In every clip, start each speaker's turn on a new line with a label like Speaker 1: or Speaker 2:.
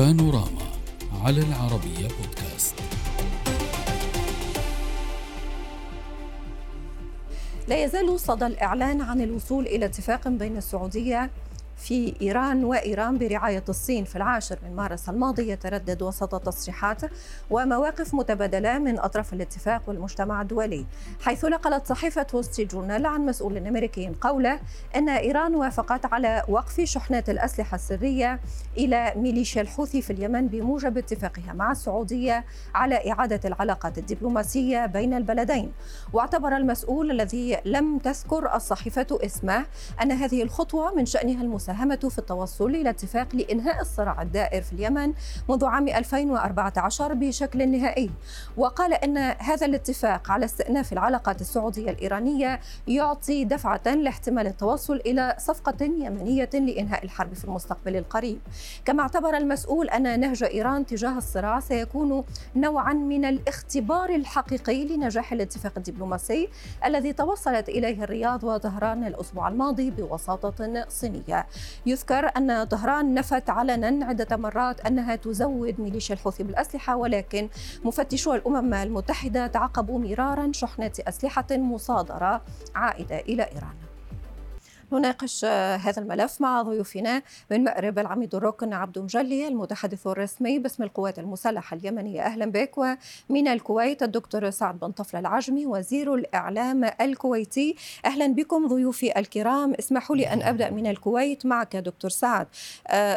Speaker 1: بانوراما على العربية بودكاست. لا يزال صدى الإعلان عن الوصول إلى اتفاق بين السعودية في إيران وإيران برعاية الصين في العاشر من مارس الماضي يتردد وسط تصريحات ومواقف متبادلة من أطراف الاتفاق والمجتمع الدولي حيث نقلت صحيفة وستي جورنال عن مسؤول أمريكي قوله أن إيران وافقت على وقف شحنات الأسلحة السرية إلى ميليشيا الحوثي في اليمن بموجب اتفاقها مع السعودية على إعادة العلاقات الدبلوماسية بين البلدين. واعتبر المسؤول الذي لم تذكر الصحيفة اسمه أن هذه الخطوة من شأنها المساعدة المساهمة في التوصل إلى اتفاق لإنهاء الصراع الدائر في اليمن منذ عام 2014 بشكل نهائي. وقال أن هذا الاتفاق على استئناف العلاقات السعودية الإيرانية يعطي دفعة لاحتمال التوصل إلى صفقة يمنية لإنهاء الحرب في المستقبل القريب. كما اعتبر المسؤول أن نهج إيران تجاه الصراع سيكون نوعا من الاختبار الحقيقي لنجاح الاتفاق الدبلوماسي الذي توصلت إليه الرياض وطهران الأسبوع الماضي بوساطة صينية. يذكر أن طهران نفت علنا عدة مرات أنها تزود ميليشيا الحوثي بالأسلحة ولكن مفتشو الأمم المتحدة تعقبوا مرارا شحنات أسلحة مصادرة عائدة إلى إيران. نناقش هذا الملف مع ضيوفنا من مأرب العميد الركن عبد مجلي المتحدث الرسمي باسم القوات المسلحة اليمنية. أهلا بك ومن الكويت الدكتور سعد بن طفل العجمي وزير الإعلام الكويتي. أهلا بكم ضيوفي الكرام. اسمحوا لي أن أبدأ من الكويت معك دكتور سعد.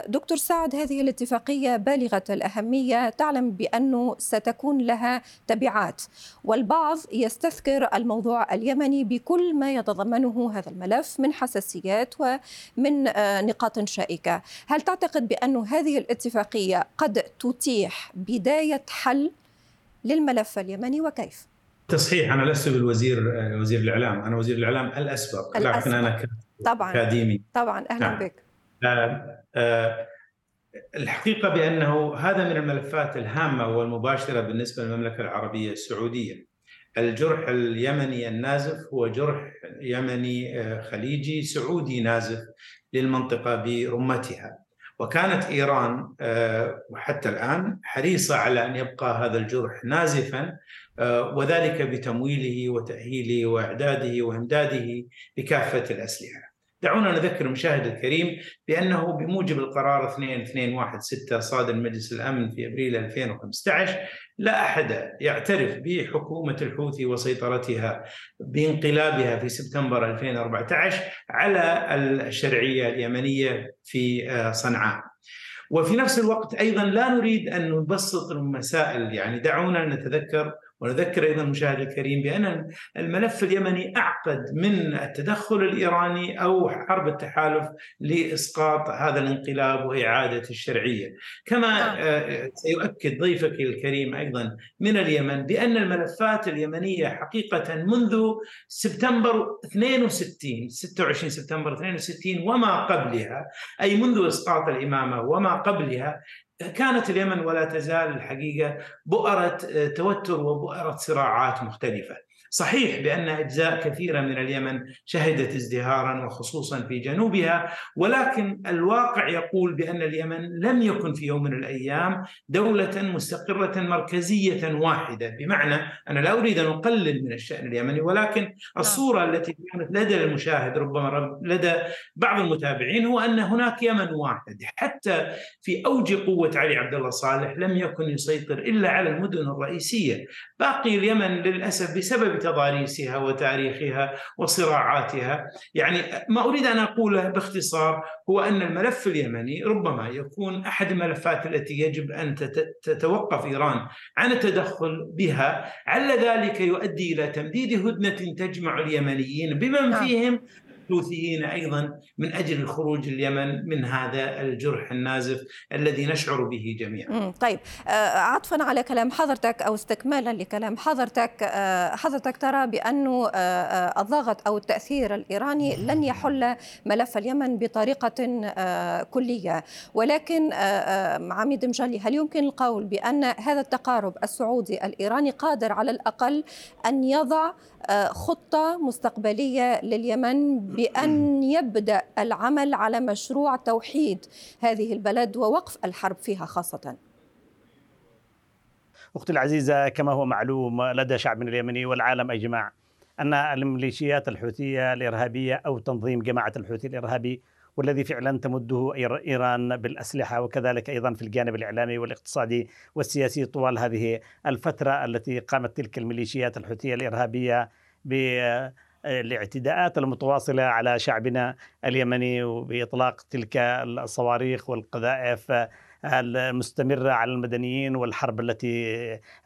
Speaker 1: دكتور سعد هذه الاتفاقية بالغة الأهمية. تعلم بأنه ستكون لها تبعات والبعض يستذكر الموضوع اليمني بكل ما يتضمنه هذا الملف من حساسية حساسيات ومن آه، نقاط شائكة. هل تعتقد بأن هذه الاتفاقية قد تتيح بداية حل للملف اليمني وكيف؟
Speaker 2: تصحيح أنا لست بالوزير آه، وزير الإعلام. أنا وزير الإعلام الأسبق, الأسبق. لكن أنا
Speaker 1: طبعا. اكاديمي طبعا. أهلا نعم. بك.
Speaker 2: آه الحقيقة بأنه هذا من الملفات الهامة والمباشرة بالنسبة للمملكة العربية السعودية. الجرح اليمني النازف هو جرح يمني آه، خليجي سعودي نازف للمنطقة برمتها وكانت إيران آه، وحتى الآن حريصة على أن يبقى هذا الجرح نازفا آه، وذلك بتمويله وتأهيله وإعداده وإمداده بكافه الأسلحة. دعونا نذكر المشاهد الكريم بأنه بموجب القرار 2216 صادر مجلس الأمن في أبريل 2015 لا أحد يعترف بحكومة الحوثي وسيطرتها بانقلابها في سبتمبر 2014 على الشرعية اليمنية في آه، صنعاء. وفي نفس الوقت أيضا لا نريد أن نبسط المسائل يعني دعونا نتذكر ونذكر أيضا المشاهد الكريم بأن الملف اليمني أعقد من التدخل الإيراني أو حرب التحالف لإسقاط هذا الانقلاب وإعادة الشرعية، كما نعم. آه، سيؤكد ضيفك الكريم أيضا من اليمن بأن الملفات اليمنية حقيقة منذ سبتمبر 62 26 سبتمبر 62 وما قبلها أي منذ إسقاط الإمامة وما قبلها كانت اليمن ولا تزال الحقيقة بؤرة آه، توتر وبؤرة صراعات مختلفة. صحيح بأن أجزاء كثيرة من اليمن شهدت ازدهارا وخصوصا في جنوبها ولكن الواقع يقول بأن اليمن لم يكن في يوم من الأيام دولة مستقرة مركزية واحدة. بمعنى أنا لا أريد أن أقلل من الشأن اليمني ولكن الصورة نعم. التي كانت لدى المشاهد ربما لدى بعض المتابعين هو أن هناك يمن واحد. حتى في أوج قوة علي عبد الله صالح لم يكن يسيطر إلا على المدن الرئيسية. باقي اليمن للأسف بسبب تضاريسها وتاريخها وصراعاتها يعني ما أريد أن أقوله باختصار هو أن الملف اليمني ربما يكون أحد الملفات التي يجب أن تتوقف إيران عن التدخل بها عل ذلك يؤدي إلى تمديد هدنة تجمع اليمنيين بمن نعم. فيهم الحوثيين أيضا من أجل الخروج اليمن من هذا الجرح النازف الذي نشعر به جميعا.
Speaker 1: طيب آه، عطفا على كلام حضرتك أو استكمالا لكلام حضرتك آه، حضرتك ترى بأنه آه، الضغط أو التأثير الإيراني لن يحل ملف اليمن بطريقة كلية ولكن عميد مجلي هل يمكن القول بأن هذا التقارب السعودي الإيراني قادر على الأقل أن يضع خطة مستقبلية لليمن بأن يبدأ العمل على مشروع توحيد هذه البلد ووقف الحرب فيها خاصة.
Speaker 3: أختي العزيزة كما هو معلوم لدى شعبنا اليمني والعالم أجمع أن الميليشيات الحوثية الإرهابية أو تنظيم جماعة الحوثي الإرهابي والذي فعلا تمده إيران بالأسلحة وكذلك أيضا في الجانب الإعلامي والاقتصادي والسياسي طوال هذه الفترة التي قامت تلك الميليشيات الحوثية الإرهابية بالاعتداءات المتواصلة على شعبنا اليمني وبإطلاق تلك الصواريخ والقذائف المستمرة على المدنيين والحرب التي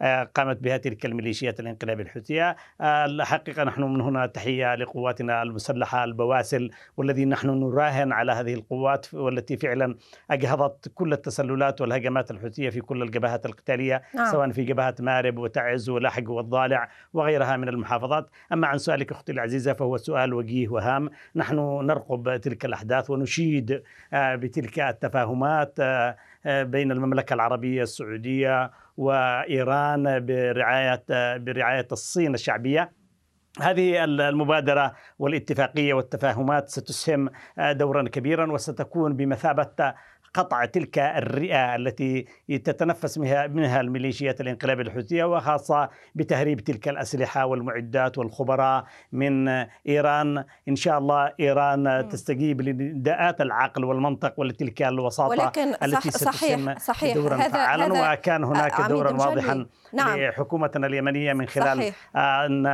Speaker 3: آه، قامت بها تلك الميليشيات الانقلاب الحوثية. آه، الحقيقة نحن من هنا تحية لقواتنا المسلحة البواسل والذي نحن نراهن على هذه القوات والتي فعلا أجهضت كل التسللات والهجمات الحوثية في كل الجبهات القتالية نعم. سواء في جبهة مارب وتعز ولحق والضالع وغيرها من المحافظات. أما عن سؤالك أختي العزيزة فهو سؤال وجيه وهام. نحن نرقب تلك الأحداث ونشيد آه، بتلك التفاهمات بين المملكة العربية السعودية وإيران برعاية برعاية الصين الشعبية. هذه المبادرة والاتفاقية والتفاهمات ستسهم دورا كبيرا وستكون بمثابة قطع تلك الرئة التي تتنفس منها الميليشيات الانقلاب الحوثية وخاصة بتهريب تلك الأسلحة والمعدات والخبراء من إيران. إن شاء الله إيران تستجيب لنداءات العقل والمنطق ولتلك الوساطة
Speaker 1: ولكن التي
Speaker 3: صحيح صحيح. دورا هذا فعالا هذا وكان هناك دورا واضحا نعم. لحكومتنا اليمنية من خلال صحيح. أن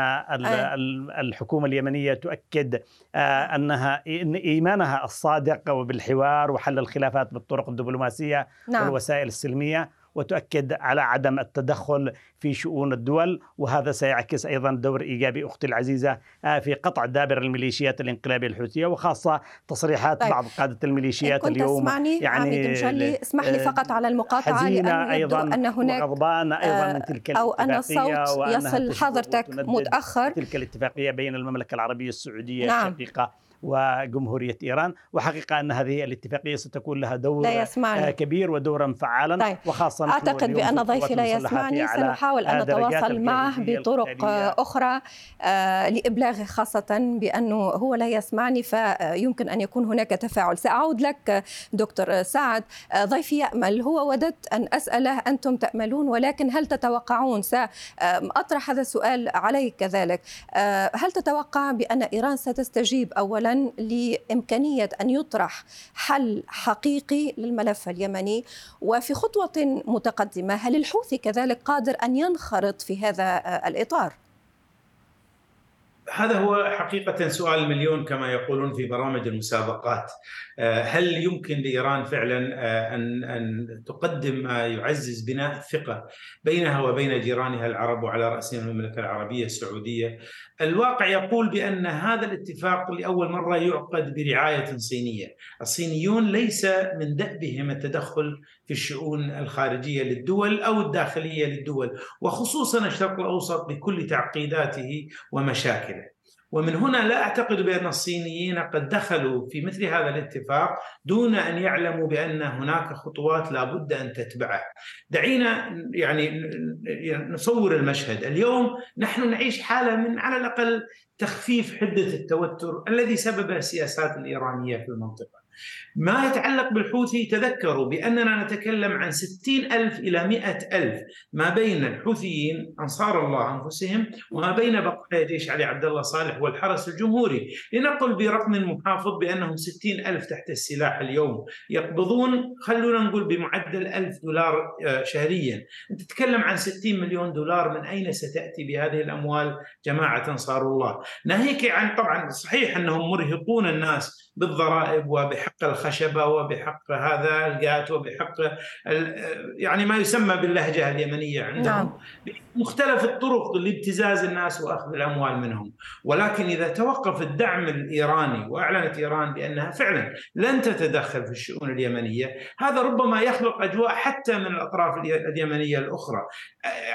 Speaker 3: الحكومة اليمنية تؤكد أنها إن إيمانها الصادق وبالحوار وحل الخلافات بالطرق الدبلوماسية نعم. والوسائل السلمية وتؤكد على عدم التدخل في شؤون الدول وهذا سيعكس أيضا دور إيجابي أختي العزيزة آه، في قطع دابر الميليشيات الانقلابية الحوثية وخاصة تصريحات طيب. بعض قادة الميليشيات
Speaker 1: كنت
Speaker 3: اليوم
Speaker 1: اسمعني يعني اسمح لي فقط على المقاطعة
Speaker 3: حزينة أيضا أن هناك
Speaker 1: وغضبان
Speaker 3: أيضا من تلك
Speaker 1: أو أن الصوت يصل حضرتك متأخر
Speaker 3: تلك الاتفاقية بين المملكة العربية السعودية نعم. الشقيقة وجمهورية إيران. وحقيقة أن هذه الاتفاقية ستكون لها دور لا يسمعني. كبير ودورا فعالا.
Speaker 1: طيب. وخاصة أعتقد بأن ضيفي لا يسمعني. سنحاول أن نتواصل معه بطرق أخرى آه، لإبلاغه خاصة بأنه هو لا يسمعني فيمكن أن يكون هناك تفاعل. سأعود لك دكتور سعد. آه، ضيفي يأمل هو وددت أن أسأله أنتم تأملون؟ ولكن هل تتوقعون؟ سأطرح هذا السؤال عليك كذلك. آه، هل تتوقع بأن إيران ستستجيب أولا؟ لإمكانية أن يطرح حل حقيقي للملف اليمني وفي خطوة متقدمة هل الحوثي كذلك قادر أن ينخرط في هذا الإطار؟
Speaker 2: هذا هو حقيقة سؤال المليون كما يقولون في برامج المسابقات. آه، هل يمكن لإيران فعلا آه، أن أن تقدم ما يعزز بناء الثقة بينها وبين جيرانها العرب وعلى رأسهم المملكة العربية السعودية؟ الواقع يقول بأن هذا الاتفاق لأول مرة يعقد برعاية صينية. الصينيون ليس من دأبهم التدخل في الشؤون الخارجية للدول أو الداخلية للدول وخصوصا الشرق الأوسط بكل تعقيداته ومشاكله ومن هنا لا أعتقد بأن الصينيين قد دخلوا في مثل هذا الاتفاق دون أن يعلموا بأن هناك خطوات لابد أن تتبعه. دعينا يعني نصور المشهد، اليوم نحن نعيش حالة من على الأقل تخفيف حدة التوتر الذي سببه السياسات الإيرانية في المنطقة. ما يتعلق بالحوثي؟ تذكروا بأننا نتكلم عن ستين ألف إلى مئة ألف ما بين الحوثيين أنصار الله أنفسهم وما بين بقايا جيش علي عبد الله صالح والحرس الجمهوري. لنقل برقم محافظ بأنهم ستين ألف تحت السلاح اليوم يقبضون. خلونا نقول بمعدل ألف دولار آه، شهريا. تتكلم عن 60 مليون دولار. من أين ستأتي بهذه الأموال جماعة أنصار الله؟ ناهيك عن طبعا صحيح أنهم مرهقون الناس بالضرائب وبحق الخشبة وبحق هذا الجات وبحق يعني ما يسمى باللهجة اليمنية عندهم. نعم. مختلف الطرق لابتزاز الناس وأخذ الأموال منهم. ولكن إذا توقف الدعم الإيراني وأعلنت إيران بأنها فعلا لن تتدخل في الشؤون اليمنية هذا ربما يخلق أجواء حتى من الأطراف اليمنية الأخرى.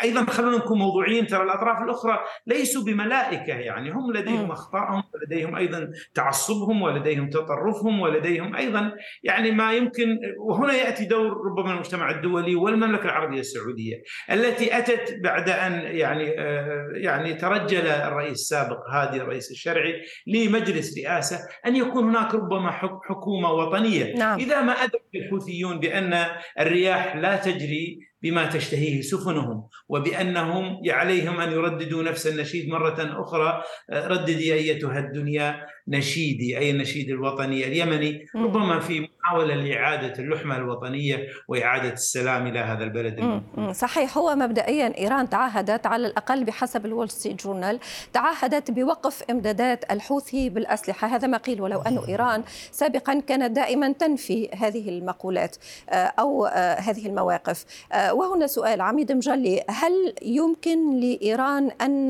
Speaker 2: أيضا خلونا نكون موضوعيين ترى الأطراف الأخرى ليسوا بملائكة يعني هم لديهم اخطائهم ولديهم أيضا تعصبهم ولديهم تطرفهم ولديهم لديهم أيضا يعني ما يمكن وهنا يأتي دور ربما المجتمع الدولي والمملكة العربية السعودية التي أتت بعد أن يعني آه، يعني ترجل الرئيس السابق هادي الرئيس الشرعي لمجلس رئاسة أن يكون هناك ربما حكومة وطنية.
Speaker 1: نعم.
Speaker 2: إذا ما أدرك الحوثيون بأن الرياح لا تجري بما تشتهيه سفنهم وبأنهم عليهم أن يرددوا نفس النشيد مرة أخرى رددي أيتها الدنيا. نشيدي أي النشيد الوطني اليمني ربما في محاولة لإعادة اللحمة الوطنية وإعادة السلام إلى هذا البلد.
Speaker 1: صحيح. هو مبدئيا إيران تعهدت على الأقل بحسب الول ستريت جورنال تعهدت بوقف إمدادات الحوثي بالأسلحة. هذا ما قيل ولو أن إيران سابقا كانت دائما تنفي هذه المقولات آه، أو آه، هذه المواقف. آه، وهنا سؤال عميد مجلي. هل يمكن لإيران أن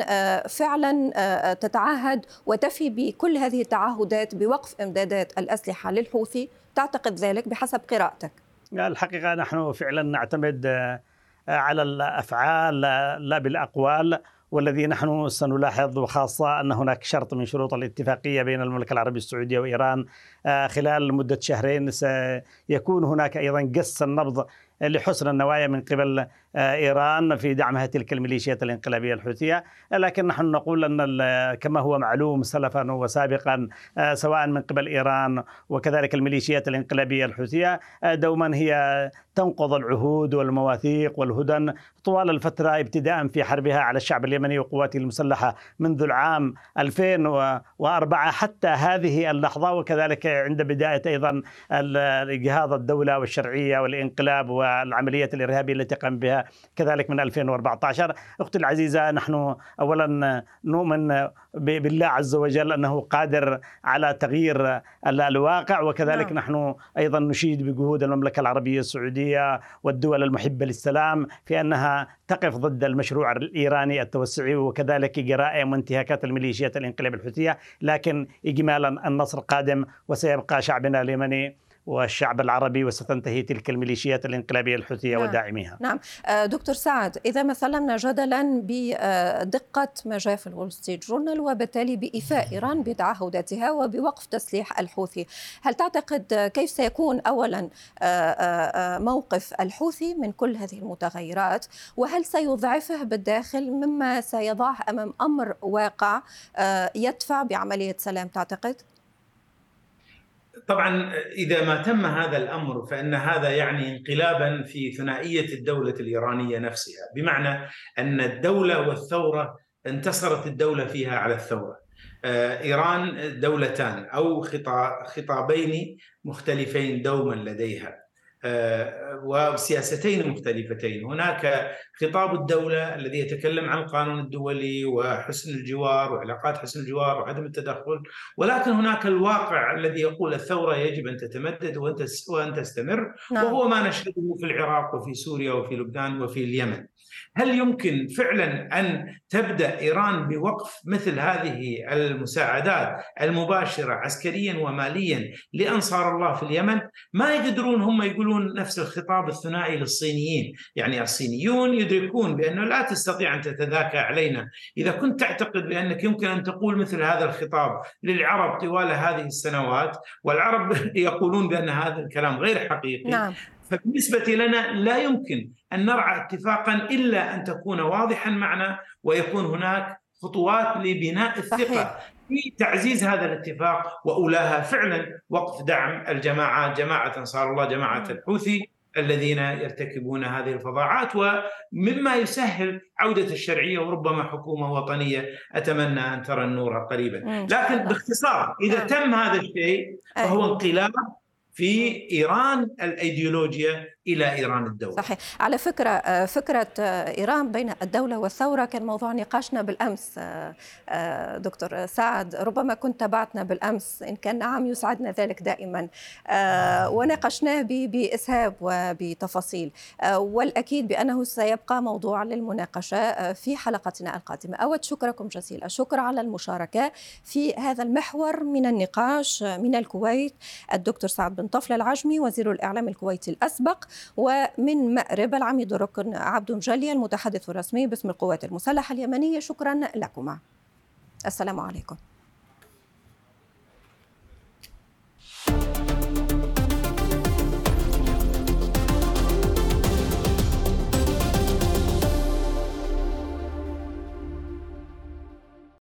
Speaker 1: فعلا تتعهد وتفي بكل هذه التعهدات بوقف امدادات الأسلحة للحوثي تعتقد ذلك بحسب قراءتك.
Speaker 3: الحقيقة نحن فعلا نعتمد آه، على الأفعال لا بالأقوال والذي نحن سنلاحظ وخاصة أن هناك شرط من شروط الاتفاقية بين المملكة العربية السعودية وإيران آه، خلال مدة شهرين سيكون هناك أيضا قص النبض لحسن النوايا من قبل آه، إيران في دعمها تلك الميليشيات الانقلابية الحوثية، لكن نحن نقول أن كما هو معلوم سلفا وسابقا آه، سواء من قبل إيران وكذلك الميليشيات الانقلابية الحوثية آه، دوما هي تنقض العهود والمواثيق والهدن طوال الفترة ابتداء في حربها على الشعب اليمني وقواته المسلحة منذ العام 2004 حتى هذه اللحظة. وكذلك عند بداية أيضا اجهاض الدولة والشرعية والإنقلاب والعمليات الإرهابية التي قام بها كذلك من 2014 أختي العزيزة نحن اولا نؤمن بالله عز وجل أنه قادر على تغيير الواقع وكذلك نعم. نحن أيضا نشيد بجهود المملكة العربية السعودية والدول المحبة للسلام في أنها تقف ضد المشروع الإيراني التوسعي وكذلك جرائم وانتهاكات الميليشيات الإنقلاب الحوثية لكن اجمالا النصر قادم وسيبقى شعبنا اليمني والشعب العربي وستنتهي تلك الميليشيات الانقلابية الحوثية نعم. وداعميها
Speaker 1: نعم آه، دكتور سعد إذا مثلنا جدلا بدقة ما جاء في الول ستريت جورنال وبالتالي بإيفاء إيران بتعهداتها وبوقف تسليح الحوثي هل تعتقد كيف سيكون أولا آه، آه، موقف الحوثي من كل هذه المتغيرات وهل سيضعفه بالداخل مما سيضعه أمام أمر واقع يدفع بعملية سلام تعتقد؟
Speaker 2: طبعا إذا ما تم هذا الأمر فإن هذا يعني انقلابا في ثنائية الدولة الإيرانية نفسها، بمعنى أن الدولة والثورة انتصرت الدولة فيها على الثورة. آه، إيران دولتان أو خطابين مختلفين دوما لديها. آه، وسياستين مختلفتين هناك خطاب الدولة الذي يتكلم عن القانون الدولي وحسن الجوار وعلاقات حسن الجوار وعدم التدخل ولكن هناك الواقع الذي يقول الثورة يجب أن تتمدد وأن تستمر نعم. وهو ما نشهده في العراق وفي سوريا وفي لبنان وفي اليمن هل يمكن فعلا أن تبدأ إيران بوقف مثل هذه المساعدات المباشرة عسكريا وماليا لأنصار الله في اليمن؟ ما يقدرون هم يقولون نفس الخطاب الثنائي للصينيين، يعني الصينيون يدركون بأنه لا تستطيع أن تتذاكى علينا، إذا كنت تعتقد بأنك يمكن أن تقول مثل هذا الخطاب للعرب طوال هذه السنوات والعرب يقولون بأن هذا الكلام غير حقيقي
Speaker 1: نعم.
Speaker 2: فبالنسبة لنا لا يمكن أن نرعى اتفاقا إلا أن تكون واضحا معنا ويكون هناك خطوات لبناء الثقة صحيح. في تعزيز هذا الاتفاق وأولاها فعلا وقف دعم الجماعات جماعة أنصار الله جماعة الحوثي الذين يرتكبون هذه الفظاعات ومما يسهل عودة الشرعية وربما حكومة وطنية. أتمنى أن ترى النور قريبا. لكن باختصار إذا تم هذا الشيء فهو انقلاب في إيران الايديولوجيا إلى إيران الدولة.
Speaker 1: صحيح، على فكرة آه، فكرة آه، إيران بين الدولة والثورة كان موضوع نقاشنا بالأمس آه، دكتور سعد، ربما كنت تابعتنا بالأمس إن كان نعم يسعدنا ذلك دائما. وناقشناه بإسهاب وبتفاصيل. والأكيد بأنه سيبقى موضوع للمناقشة في حلقتنا القادمة. أود شكركم جزيلا، الشكر على المشاركة في هذا المحور من النقاش من الكويت. الدكتور سعد بن طفل العجمي وزير الإعلام الكويتي الأسبق ومن مأرب العميد الركن عبد مجلي المتحدث الرسمي باسم القوات المسلحة اليمنية. شكرا لكما. السلام عليكم.